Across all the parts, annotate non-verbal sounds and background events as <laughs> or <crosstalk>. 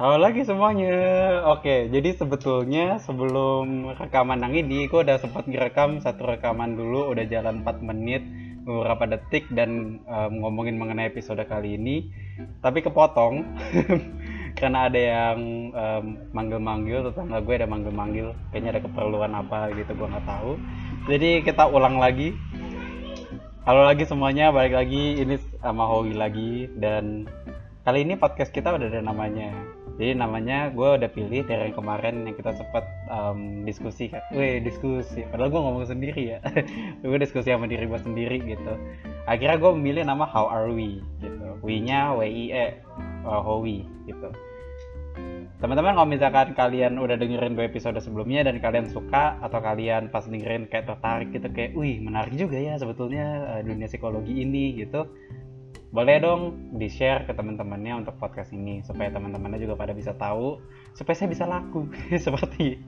Halo lagi semuanya. Oke, jadi sebetulnya sebelum rekaman yang ini, gue udah sempat ngerekam satu rekaman dulu, udah jalan 4 menit, beberapa detik dan um, ngomongin mengenai episode kali ini. Tapi kepotong <laughs> karena ada yang um, manggil-manggil, tetangga gue ada manggil-manggil, kayaknya ada keperluan apa gitu, gue nggak tahu. Jadi kita ulang lagi. Halo lagi semuanya, balik lagi ini sama Howie lagi dan kali ini podcast kita udah ada namanya jadi namanya gue udah pilih dari yang kemarin yang kita sempat um, diskusi kan. Wih diskusi. Padahal gue ngomong sendiri ya. <laughs> Gue diskusi sama diri gue sendiri gitu. Akhirnya gue memilih nama How Are We gitu. We nya W I E uh, Howie gitu. Teman-teman kalau misalkan kalian udah dengerin dua episode sebelumnya dan kalian suka atau kalian pas dengerin kayak tertarik gitu kayak wih menarik juga ya sebetulnya uh, dunia psikologi ini gitu boleh dong di share ke teman-temannya untuk podcast ini supaya teman-temannya juga pada bisa tahu supaya saya bisa laku. <laughs> Seperti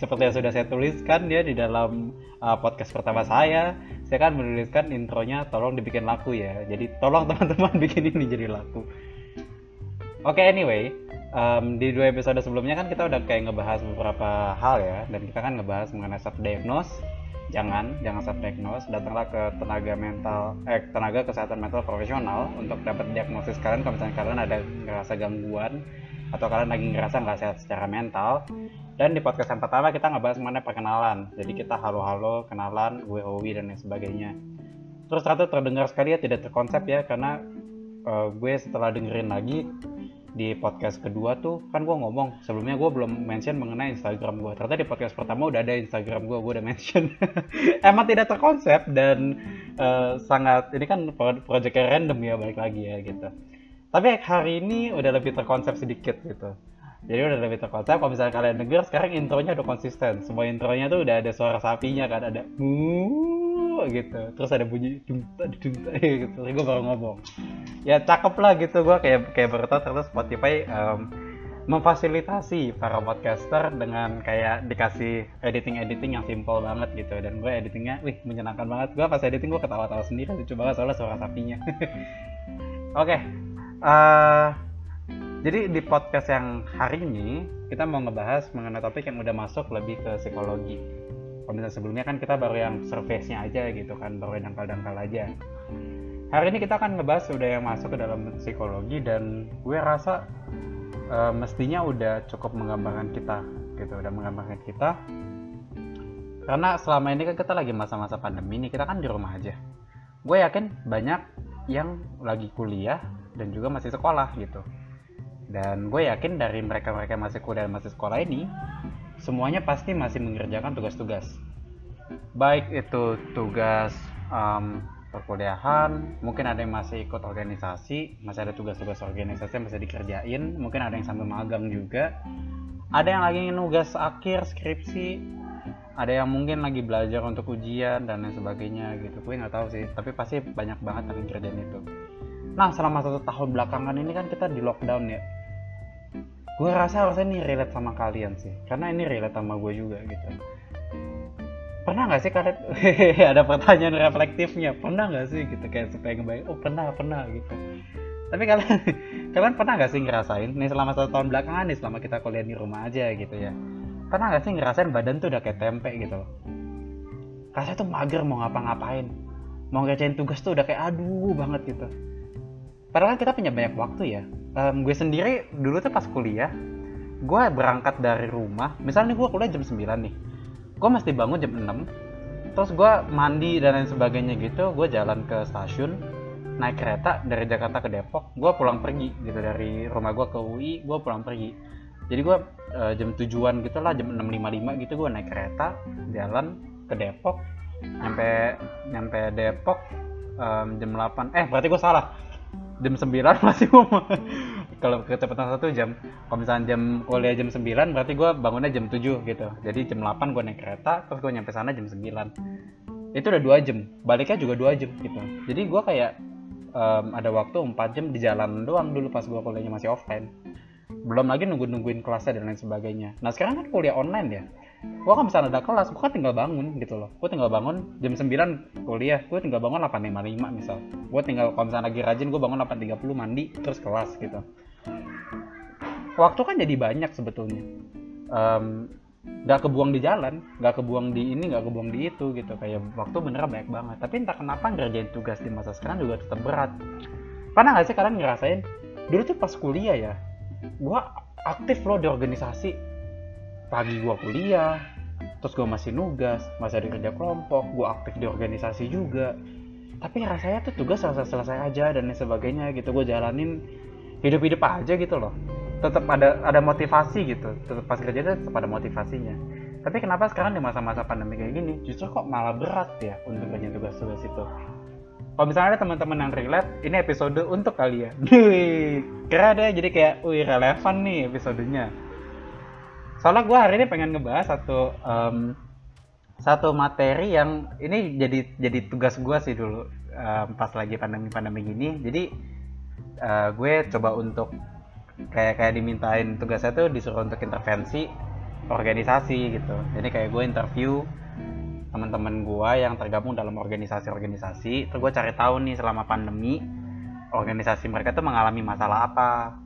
seperti yang sudah saya tuliskan ya di dalam uh, podcast pertama saya saya kan menuliskan intronya tolong dibikin laku ya. Jadi tolong <laughs> teman-teman bikin ini jadi laku. Oke okay, anyway um, di dua episode sebelumnya kan kita udah kayak ngebahas beberapa hal ya dan kita kan ngebahas mengenai self diagnose jangan jangan self diagnose. Datanglah ke tenaga mental eh tenaga kesehatan mental profesional untuk dapat diagnosis kalian. Kalau misalnya kalian ada ngerasa gangguan atau kalian lagi ngerasa nggak sehat secara mental. Dan di podcast yang pertama kita ngebahas mengenai perkenalan. Jadi kita halo-halo kenalan gue Owi dan lain sebagainya. Terus ternyata terdengar sekali ya tidak terkonsep ya karena uh, gue setelah dengerin lagi di podcast kedua tuh kan gue ngomong sebelumnya gue belum mention mengenai Instagram gue ternyata di podcast pertama udah ada Instagram gue gue udah mention. <laughs> Emang tidak terkonsep dan uh, sangat ini kan project random ya balik lagi ya gitu. Tapi hari ini udah lebih terkonsep sedikit gitu. Jadi udah lebih terkonsep kalau misalnya kalian denger sekarang intronya udah konsisten. Semua intronya tuh udah ada suara sapinya kan ada gitu. Terus ada bunyi dunta dunta <laughs> gitu. Terus gue baru ngomong ya cakep lah gitu. Gue kayak kayak tahu ternyata Spotify um, memfasilitasi para podcaster dengan kayak dikasih editing editing yang simple banget gitu. Dan gue editingnya wih menyenangkan banget. Gue pas editing gue ketawa-tawa sendiri lucu banget soalnya suara sapinya. <laughs> Oke okay. uh, jadi di podcast yang hari ini kita mau ngebahas mengenai topik yang udah masuk lebih ke psikologi misalnya sebelumnya kan kita baru yang surface-nya aja gitu kan baru yang dangkal-dangkal aja. Hari ini kita akan ngebahas udah yang masuk ke dalam psikologi dan gue rasa uh, mestinya udah cukup menggambarkan kita gitu udah menggambarkan kita. Karena selama ini kan kita lagi masa-masa pandemi ini kita kan di rumah aja. Gue yakin banyak yang lagi kuliah dan juga masih sekolah gitu. Dan gue yakin dari mereka-mereka masih kuliah dan masih sekolah ini semuanya pasti masih mengerjakan tugas-tugas. Baik itu tugas um, perkuliahan mungkin ada yang masih ikut organisasi masih ada tugas-tugas organisasi yang masih dikerjain mungkin ada yang sambil magang juga. Ada yang lagi nugas akhir skripsi ada yang mungkin lagi belajar untuk ujian dan lain sebagainya gitu. Gue nggak tahu sih tapi pasti banyak banget yang kerjaan itu. Nah selama satu tahun belakangan ini kan kita di lockdown ya gue rasa harusnya ini relate sama kalian sih. Karena ini relate sama gue juga gitu. Pernah nggak sih kalian <laughs> ada pertanyaan reflektifnya? Pernah nggak sih gitu? Kayak supaya ngebayang oh pernah pernah gitu. Tapi kalian <laughs> kalian pernah nggak sih ngerasain nih selama satu tahun belakangan nih selama kita kuliah di rumah aja gitu ya pernah nggak sih ngerasain badan tuh udah kayak tempe gitu loh? Rasanya tuh mager mau ngapa-ngapain. Mau ngerjain tugas tuh udah kayak aduh banget gitu. Padahal kan kita punya banyak waktu ya um, gue sendiri dulu tuh pas kuliah gue berangkat dari rumah misalnya gue kuliah jam 9 nih gue mesti bangun jam 6 terus gue mandi dan lain sebagainya gitu gue jalan ke stasiun naik kereta dari Jakarta ke Depok gue pulang pergi gitu dari rumah gue ke UI gue pulang pergi. Jadi gue uh, jam tujuan gitu lah jam 6.55 gitu gue naik kereta jalan ke Depok nyampe nyampe Depok um, jam 8 eh berarti gue salah jam 9 <laughs> masih mau kalau kecepatan satu jam kalau misalnya jam kuliah jam 9 berarti gue bangunnya jam 7 gitu. Jadi jam 8 gue naik kereta terus gue nyampe sana jam 9 itu udah dua jam baliknya juga dua jam gitu. Jadi gue kayak um, ada waktu 4 jam di jalan doang dulu pas gue kuliahnya masih offline. Belum lagi nunggu nungguin kelasnya dan lain sebagainya. Nah sekarang kan kuliah online ya. Gue kan misalnya ada kelas gue kan tinggal bangun gitu loh. Gue tinggal bangun jam 9 kuliah gue tinggal bangun 8.55 misal. Gue tinggal kalau misalnya lagi rajin gue bangun 8.30 mandi terus kelas gitu waktu kan jadi banyak sebetulnya. Um, nggak kebuang di jalan nggak kebuang di ini nggak kebuang di itu gitu. Kayak waktu beneran banyak banget. Tapi entah kenapa ngerjain tugas di masa sekarang juga tetap berat. Pernah nggak sih kalian ngerasain? Dulu tuh pas kuliah ya gua aktif loh di organisasi. Pagi gua kuliah terus gua masih nugas masih ada kerja kelompok gua aktif di organisasi juga. Tapi rasanya tuh tugas selesai selesai aja dan lain sebagainya gitu. Gue jalanin hidup hidup aja gitu loh. Tetap ada ada motivasi gitu. Tetap pas kerja tetap ada motivasinya. Tapi kenapa sekarang di masa-masa pandemi kayak gini justru kok malah berat ya untuk kerja tugas-tugas itu? Kalau misalnya ada teman-teman yang relate ini episode untuk kalian kira ada jadi kayak wih relevan nih episodenya. Soalnya gue hari ini pengen ngebahas satu um, satu materi yang ini jadi jadi tugas gue sih dulu um, pas lagi pandemi pandemi gini. Jadi uh, gue coba untuk kayak kayak dimintain tugasnya tuh disuruh untuk intervensi organisasi gitu. Jadi kayak gue interview teman-teman gue yang tergabung dalam organisasi-organisasi. Terus gue cari tahu nih selama pandemi organisasi mereka tuh mengalami masalah apa.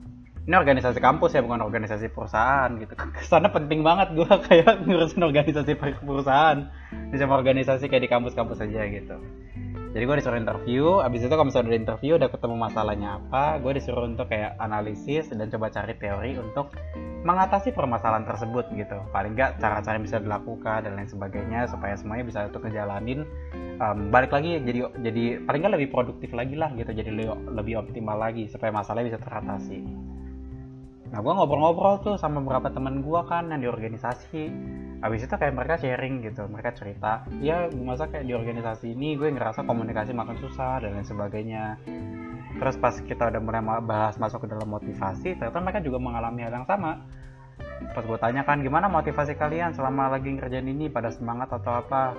Ini organisasi kampus ya bukan organisasi perusahaan gitu. <laughs> Ke sana penting banget gue <laughs> kayak ngurusin organisasi perusahaan. Di sama organisasi kayak di kampus-kampus aja gitu jadi gue disuruh interview abis itu kalau misalnya udah interview udah ketemu masalahnya apa gue disuruh untuk kayak analisis dan coba cari teori untuk mengatasi permasalahan tersebut gitu. Paling nggak cara-cara bisa dilakukan dan lain sebagainya supaya semuanya bisa untuk ngejalanin um, balik lagi jadi jadi paling nggak lebih produktif lagi lah gitu jadi lebih, lebih optimal lagi supaya masalahnya bisa teratasi. Nah gue ngobrol-ngobrol tuh sama beberapa teman gue kan yang di organisasi habis itu kayak mereka sharing gitu mereka cerita ya masa kayak di organisasi ini gue ngerasa komunikasi makin susah dan lain sebagainya. Terus pas kita udah mulai bahas masuk ke dalam motivasi ternyata mereka juga mengalami hal yang sama. Pas gue tanya kan gimana motivasi kalian selama lagi ngerjain ini? Pada semangat atau apa?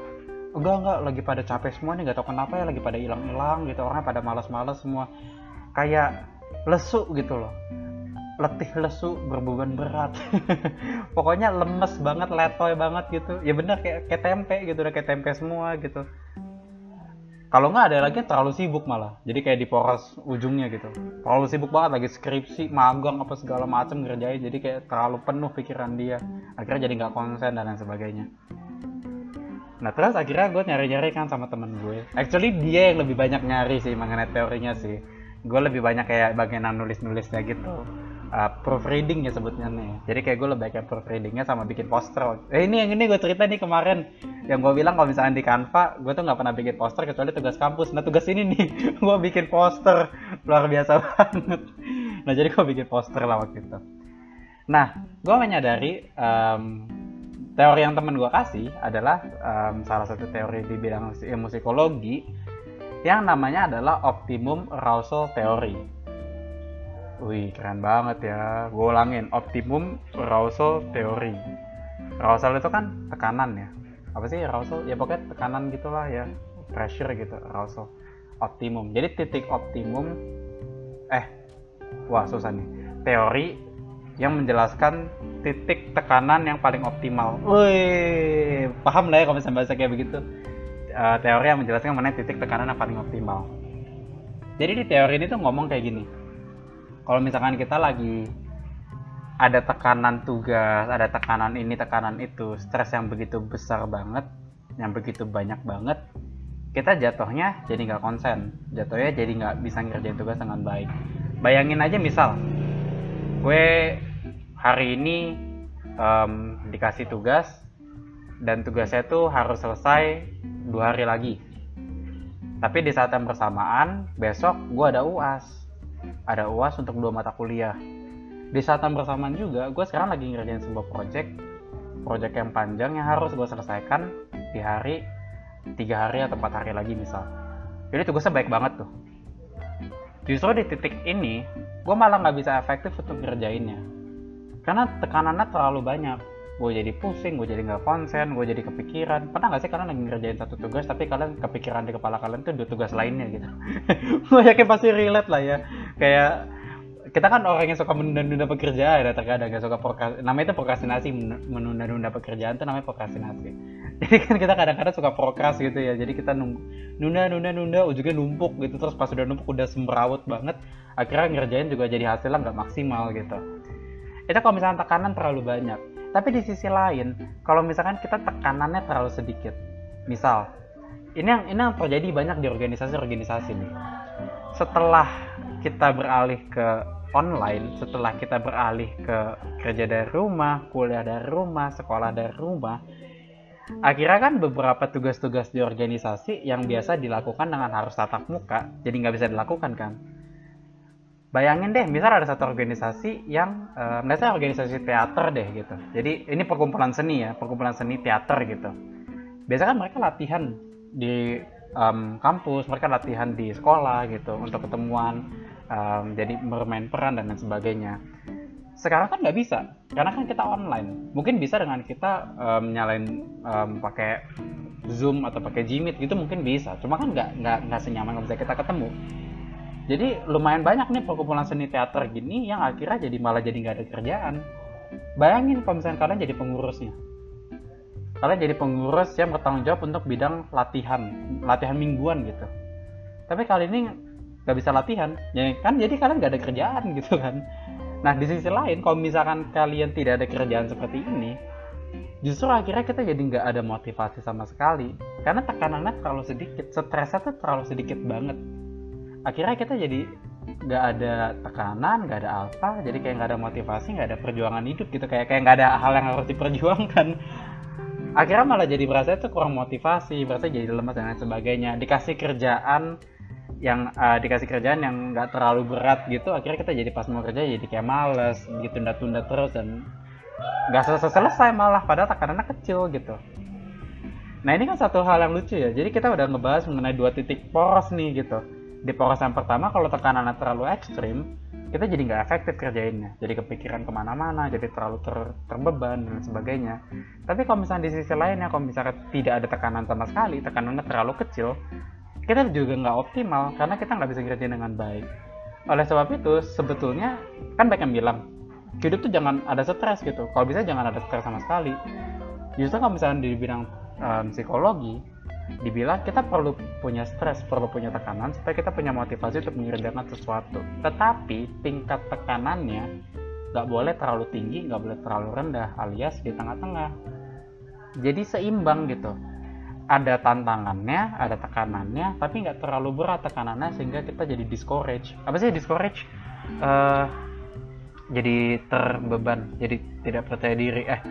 Enggak enggak lagi pada capek semua nih gak tau kenapa ya lagi pada hilang-hilang gitu orang pada malas-malas semua. Kayak lesu gitu loh letih lesu berbeban berat. <laughs> Pokoknya lemes banget letoy banget gitu. Ya bener kayak, kayak tempe gitu udah kayak tempe semua gitu. Kalau nggak ada lagi terlalu sibuk malah. Jadi kayak di poros ujungnya gitu. Terlalu sibuk banget lagi skripsi magang apa segala macam ngerjain. Jadi kayak terlalu penuh pikiran dia. Akhirnya jadi nggak konsen dan lain sebagainya. Nah terus akhirnya gue nyari-nyari kan sama temen gue. Actually dia yang lebih banyak nyari sih mengenai teorinya sih. Gue lebih banyak kayak bagian nulis-nulisnya gitu uh, proofreading ya sebutnya nih. Jadi kayak gue lebih kayak proofreadingnya sama bikin poster. Eh ini yang ini gue cerita nih kemarin yang gue bilang kalau misalnya di Canva gue tuh nggak pernah bikin poster kecuali tugas kampus. Nah tugas ini nih <laughs> gue bikin poster luar biasa banget. Nah jadi gue bikin poster lah waktu itu. Nah gue menyadari um, teori yang temen gue kasih adalah um, salah satu teori di bidang ilmu psikologi yang namanya adalah optimum arousal theory Wih, keren banget ya. Gue ulangin, optimum arousal theory. Arousal itu kan tekanan ya. Apa sih arousal? Ya pokoknya tekanan gitulah ya. Pressure gitu, arousal. Optimum. Jadi titik optimum eh wah susah nih. Teori yang menjelaskan titik tekanan yang paling optimal. Wih, paham lah ya kalau misalnya bahasa kayak begitu. Uh, teori yang menjelaskan mana titik tekanan yang paling optimal. Jadi di teori ini tuh ngomong kayak gini kalau misalkan kita lagi ada tekanan tugas, ada tekanan ini, tekanan itu, stres yang begitu besar banget, yang begitu banyak banget, kita jatuhnya jadi nggak konsen, jatuhnya jadi nggak bisa ngerjain tugas dengan baik. Bayangin aja misal, gue hari ini um, dikasih tugas dan tugasnya tuh harus selesai dua hari lagi. Tapi di saat yang bersamaan, besok gue ada UAS ada uas untuk dua mata kuliah. Di saat yang bersamaan juga gue sekarang lagi ngerjain sebuah project. Project yang panjang yang harus gue selesaikan di hari tiga hari atau empat hari lagi misal. Jadi tugasnya baik banget tuh. Justru di titik ini gue malah nggak bisa efektif untuk ngerjainnya. Karena tekanannya terlalu banyak gue jadi pusing gue jadi nggak konsen gue jadi kepikiran. Pernah nggak sih kalian lagi ngerjain satu tugas tapi kalian kepikiran di kepala kalian tuh dua tugas lainnya gitu? <laughs> Gue yakin pasti relate lah ya. Kayak kita kan orang yang suka menunda-nunda pekerjaan ya terkadang gak suka prokras namanya itu prokrastinasi menunda-nunda pekerjaan itu namanya prokrastinasi. <laughs> Jadi kan kita kadang-kadang suka prokras gitu ya jadi kita nunggu nunda nunda nunda ujungnya numpuk gitu terus pas udah numpuk udah semrawut banget akhirnya ngerjain juga jadi hasilnya nggak maksimal gitu. Itu kalau misalnya tekanan terlalu banyak tapi di sisi lain kalau misalkan kita tekanannya terlalu sedikit misal ini yang ini yang terjadi banyak di organisasi-organisasi nih. Setelah kita beralih ke online setelah kita beralih ke kerja dari rumah kuliah dari rumah sekolah dari rumah akhirnya kan beberapa tugas-tugas di organisasi yang biasa dilakukan dengan harus tatap muka jadi nggak bisa dilakukan kan bayangin deh misal ada satu organisasi yang uh, misalnya organisasi teater deh gitu. Jadi ini perkumpulan seni ya perkumpulan seni teater gitu. Biasanya kan mereka latihan di um, kampus mereka latihan di sekolah gitu untuk ketemuan um, jadi bermain peran dan lain sebagainya. Sekarang kan nggak bisa karena kan kita online. Mungkin bisa dengan kita um, nyalain um, pakai zoom atau pakai Gmeet gitu mungkin bisa. Cuma kan nggak nggak nggak senyaman nggak bisa kita ketemu jadi lumayan banyak nih perkumpulan seni teater gini yang akhirnya jadi malah jadi nggak ada kerjaan. Bayangin kalau misalnya kalian jadi pengurusnya. Kalian jadi pengurus yang bertanggung jawab untuk bidang latihan latihan mingguan gitu. Tapi kali ini nggak bisa latihan. Ya kan jadi kalian nggak ada kerjaan <laughs> gitu kan. Nah di sisi lain kalau misalkan kalian tidak ada kerjaan seperti ini justru akhirnya kita jadi nggak ada motivasi sama sekali. Karena tekanannya terlalu sedikit stresnya tuh terlalu sedikit banget akhirnya kita jadi nggak ada tekanan nggak ada apa jadi kayak nggak ada motivasi nggak ada perjuangan hidup gitu. Kayak kayak nggak ada hal yang harus diperjuangkan. <laughs> Akhirnya malah jadi berasa itu kurang motivasi berasa jadi lemas dan lain sebagainya. Dikasih kerjaan yang uh, dikasih kerjaan yang nggak terlalu berat gitu akhirnya kita jadi pas mau kerja jadi kayak males gitu tunda-tunda terus dan nggak selesai-selesai malah padahal tekanannya kecil gitu. Nah ini kan satu hal yang lucu ya. Jadi kita udah ngebahas mengenai dua titik poros nih gitu di poros yang pertama kalau tekanannya terlalu ekstrim kita jadi nggak efektif kerjainnya. Jadi kepikiran ke mana-mana jadi terlalu ter, terbeban dan sebagainya. Tapi kalau misalnya di sisi lainnya kalau misalnya tidak ada tekanan sama sekali tekanannya terlalu kecil kita juga nggak optimal karena kita nggak bisa kerja dengan baik. Oleh sebab itu sebetulnya kan banyak yang bilang hidup tuh jangan ada stres gitu. Kalau bisa jangan ada stres sama sekali. Justru kalau misalnya di bidang um, psikologi dibilang kita perlu punya stres, perlu punya tekanan supaya kita punya motivasi untuk mengerjakan sesuatu. Tetapi tingkat tekanannya nggak boleh terlalu tinggi, nggak boleh terlalu rendah, alias di tengah-tengah. Jadi seimbang gitu. Ada tantangannya, ada tekanannya, tapi nggak terlalu berat tekanannya sehingga kita jadi discourage. Apa sih discourage? Uh, jadi terbeban, jadi tidak percaya diri. Eh,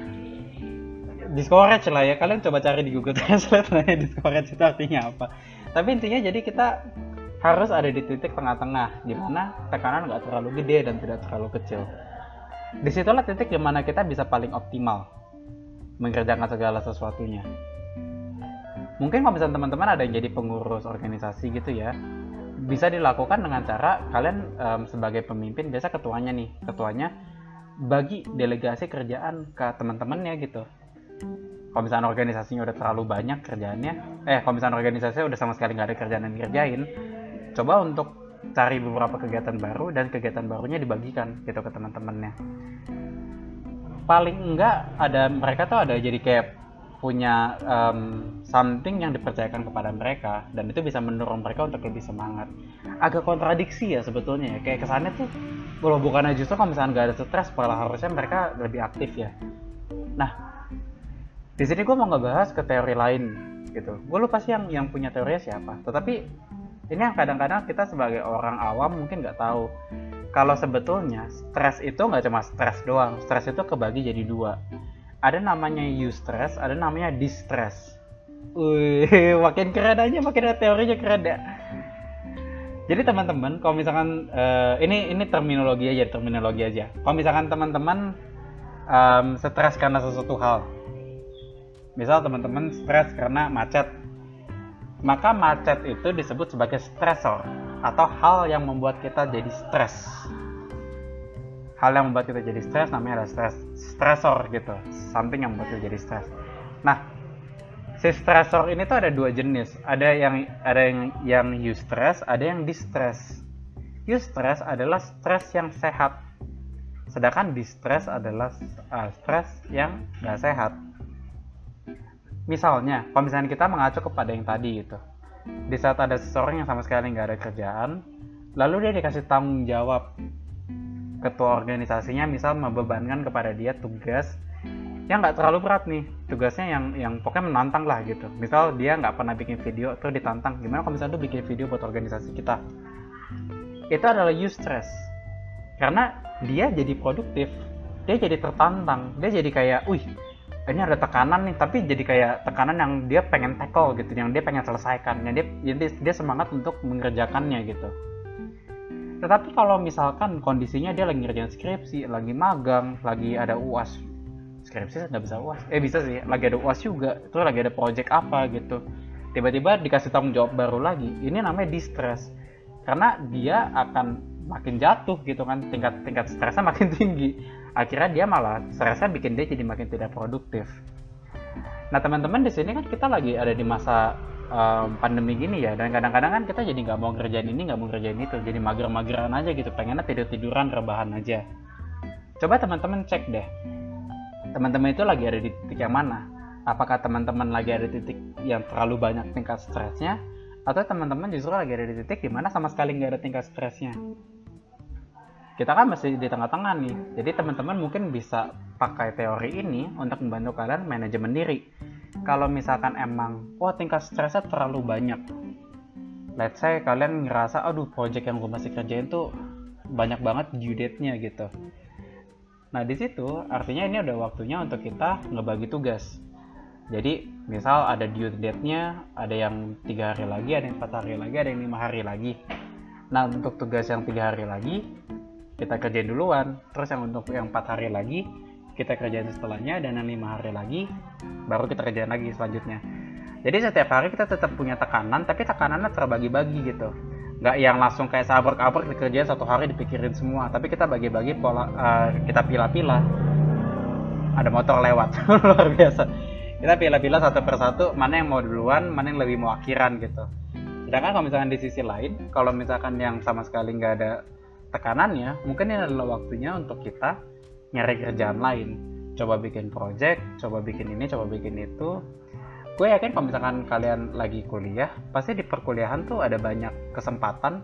discourage lah ya. Kalian coba cari di Google <laughs> Translate lah ya discourage itu artinya apa. Tapi intinya jadi kita harus ada di titik tengah-tengah di mana tekanan nggak terlalu gede dan tidak terlalu kecil. Di situlah titik di mana kita bisa paling optimal mengerjakan segala sesuatunya. Mungkin kalau misalnya teman-teman ada yang jadi pengurus organisasi gitu ya bisa dilakukan dengan cara kalian um, sebagai pemimpin biasa ketuanya nih ketuanya bagi delegasi kerjaan ke teman-temannya gitu kalau misalnya organisasinya udah terlalu banyak kerjaannya eh kalau misalnya organisasinya udah sama sekali nggak ada kerjaan yang dikerjain coba untuk cari beberapa kegiatan baru dan kegiatan barunya dibagikan gitu ke teman-temannya. Paling enggak ada mereka tuh ada jadi kayak punya um, something yang dipercayakan kepada mereka dan itu bisa mendorong mereka untuk lebih semangat. Agak kontradiksi ya sebetulnya ya kayak kesannya tuh kalau bukannya justru kalau misalnya nggak ada stres malah harusnya mereka lebih aktif ya. Nah di sini gue mau ngebahas ke teori lain gitu. Gue lupa sih yang yang punya teori siapa. Tetapi ini yang kadang-kadang kita sebagai orang awam mungkin nggak tahu. Kalau sebetulnya stres itu nggak cuma stres doang. Stres itu kebagi jadi dua. Ada namanya eustress ada namanya distress. Wih, <laughs> makin keren aja, makin ada teorinya keren ya. Jadi teman-teman, kalau misalkan uh, ini ini terminologi aja, terminologi aja. Kalau misalkan teman-teman um, stres karena sesuatu hal, misal teman-teman stres karena macet. Maka macet itu disebut sebagai stresor atau hal yang membuat kita jadi stres. Hal yang membuat kita jadi stres namanya adalah stres stresor gitu. Something yang membuat kita jadi stres. Nah si stresor ini tuh ada dua jenis. Ada yang ada yang yang eustress ada yang distress. Eustress adalah stres yang sehat. Sedangkan distress adalah uh, stres yang gak sehat misalnya kalau misalnya kita mengacu kepada yang tadi gitu. Di saat ada seseorang yang sama sekali nggak ada kerjaan lalu dia dikasih tanggung jawab ketua organisasinya misal membebankan kepada dia tugas yang nggak terlalu berat nih. Tugasnya yang yang pokoknya menantang lah gitu. Misal dia nggak pernah bikin video terus ditantang. Gimana kalau misalnya tuh bikin video buat organisasi kita? Itu adalah use stress. Karena dia jadi produktif dia jadi tertantang dia jadi kayak wih ini ada tekanan nih tapi jadi kayak tekanan yang dia pengen tackle gitu yang dia pengen selesaikan yang dia jadi dia semangat untuk mengerjakannya gitu. Tetapi kalau misalkan kondisinya dia lagi ngerjain skripsi lagi magang lagi ada uas skripsi nggak bisa uas eh bisa sih lagi ada uas juga terus lagi ada project apa gitu. Tiba-tiba dikasih tanggung jawab baru lagi ini namanya distress. Karena dia akan makin jatuh gitu kan tingkat tingkat stresnya makin <laughs> tinggi akhirnya dia malah stresnya bikin dia jadi makin tidak produktif. Nah teman-teman di sini kan kita lagi ada di masa um, pandemi gini ya dan kadang-kadang kan kita jadi nggak mau ngerjain ini nggak mau ngerjain itu jadi mager-mageran aja gitu pengennya tidur-tiduran rebahan aja. Coba teman-teman cek deh teman-teman itu lagi ada di titik yang mana? Apakah teman-teman lagi ada di titik yang terlalu banyak tingkat stresnya atau teman-teman justru lagi ada di titik di mana sama sekali nggak ada tingkat stresnya kita kan masih di tengah-tengah nih. Jadi teman-teman mungkin bisa pakai teori ini untuk membantu kalian manajemen diri. Kalau misalkan emang wah tingkat stresnya terlalu banyak. Let's say kalian ngerasa aduh project yang gue masih kerjain tuh banyak banget due date-nya gitu. Nah di situ artinya ini udah waktunya untuk kita ngebagi tugas. Jadi misal ada due date-nya ada yang tiga hari lagi ada yang empat hari lagi ada yang lima hari lagi. Nah untuk tugas yang tiga hari lagi kita kerjain duluan. Terus yang untuk yang empat hari lagi kita kerjain setelahnya dan yang lima hari lagi baru kita kerjain lagi selanjutnya. Jadi setiap hari kita tetap punya tekanan tapi tekanannya terbagi-bagi gitu. Nggak yang langsung kayak sabar-sabar dikerjain satu hari dipikirin semua. Tapi kita bagi-bagi pola uh, kita pilah-pilah. Ada motor lewat <laughs> luar biasa. Kita pilah-pilah satu persatu mana yang mau duluan mana yang lebih mau akhiran gitu. Sedangkan kalau misalkan di sisi lain kalau misalkan yang sama sekali nggak ada tekanannya mungkin ini adalah waktunya untuk kita nyari kerjaan lain. Coba bikin project coba bikin ini coba bikin itu. Gue yakin kalau misalkan kalian lagi kuliah pasti di perkuliahan tuh ada banyak kesempatan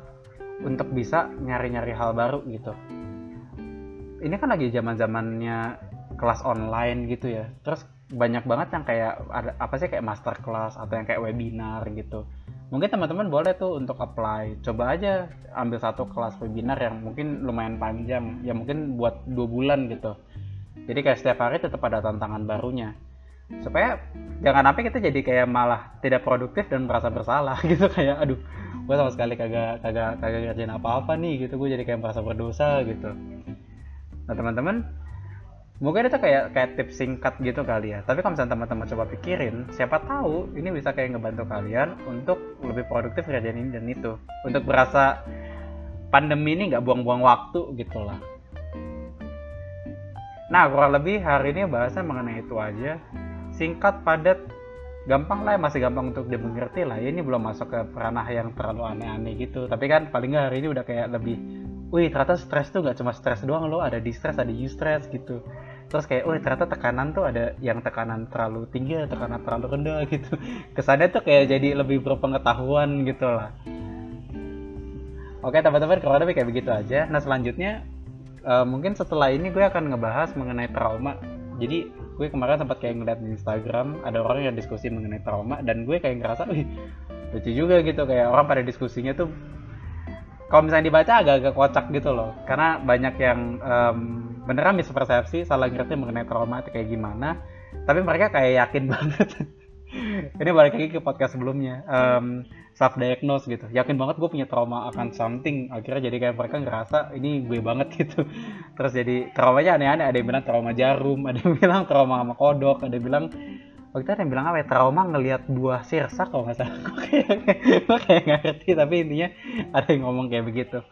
untuk bisa nyari-nyari hal baru gitu. Ini kan lagi zaman zamannya kelas online gitu ya. Terus banyak banget yang kayak ada apa sih kayak master class atau yang kayak webinar gitu mungkin teman-teman boleh tuh untuk apply. Coba aja ambil satu kelas webinar yang mungkin lumayan panjang. Ya mungkin buat dua bulan gitu. Jadi kayak setiap hari tetap ada tantangan barunya. Supaya jangan sampai kita jadi kayak malah tidak produktif dan merasa bersalah <laughs> gitu. Kayak aduh gue sama sekali kagak kagak kagak ngerjain apa-apa nih gitu. Gue jadi kayak merasa berdosa gitu. Nah teman-teman mungkin itu kayak kayak tips singkat gitu kali ya. Tapi kalau misalnya teman-teman coba pikirin siapa tahu ini bisa kayak ngebantu kalian untuk lebih produktif kerjaan ini dan itu. Untuk berasa pandemi ini nggak buang-buang waktu gitu lah. Nah kurang lebih hari ini bahasnya mengenai itu aja. Singkat padat gampang lah masih gampang untuk dimengerti lah. Ya, ini belum masuk ke ranah yang terlalu aneh-aneh gitu. Tapi kan paling nggak hari ini udah kayak lebih wih ternyata stres tuh gak cuma stres doang loh ada distress ada eustress gitu. Terus kayak wih ternyata tekanan tuh ada yang tekanan terlalu tinggi ada tekanan terlalu rendah <laughs> gitu. Kesannya tuh kayak jadi lebih berpengetahuan gitu lah. Oke teman-teman kurang lebih kayak begitu aja. Nah selanjutnya uh, mungkin setelah ini gue akan ngebahas mengenai trauma. Jadi gue kemarin sempat kayak ngeliat di Instagram ada orang yang diskusi mengenai trauma dan gue kayak ngerasa wih lucu juga gitu. Kayak orang pada diskusinya tuh kalau misalnya dibaca agak-agak kocak gitu loh. Karena banyak yang um, beneran mispersepsi salah ngerti mengenai trauma itu kayak gimana. Tapi mereka kayak yakin <laughs> banget. Ini balik lagi ke podcast sebelumnya. Um, self diagnose gitu. Yakin banget gue punya trauma akan something. Akhirnya jadi kayak mereka ngerasa ini gue banget <laughs> gitu. Terus jadi traumanya aneh-aneh. Ada yang bilang trauma jarum ada yang bilang trauma sama kodok ada yang bilang waktu itu ada yang bilang apa ya? Trauma ngelihat buah sirsa kalau nggak salah. <laughs> Gue kayak nggak ngerti tapi intinya ada yang ngomong kayak begitu.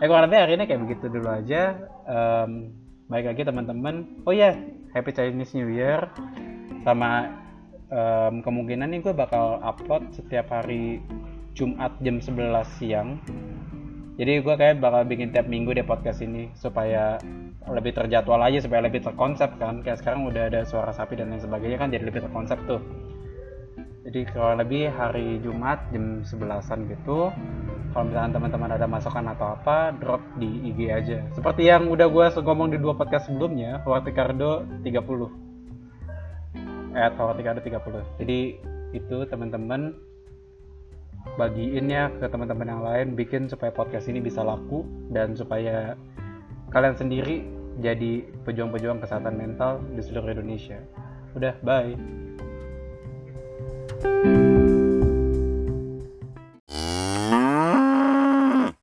Eh kurang lebih hari ini kayak begitu dulu aja. Um, baik lagi teman-teman. Oh ya yeah. happy Chinese New Year. Sama um, kemungkinan nih gue bakal upload setiap hari Jumat jam 11 siang. Jadi gue kayak bakal bikin tiap minggu deh podcast ini supaya lebih terjadwal aja supaya lebih terkonsep kan. Kayak sekarang udah ada suara sapi dan lain sebagainya kan jadi lebih terkonsep tuh. Jadi kalau lebih hari Jumat jam 11an gitu kalau misalkan teman-teman ada masukan atau apa drop di IG aja. Seperti yang udah gue ngomong di dua podcast sebelumnya Howard Ricardo 30 at Howard Ricardo 30 jadi itu teman-teman bagiin ya ke teman-teman yang lain bikin supaya podcast ini bisa laku dan supaya kalian sendiri jadi pejuang-pejuang kesehatan mental di seluruh Indonesia. Udah bye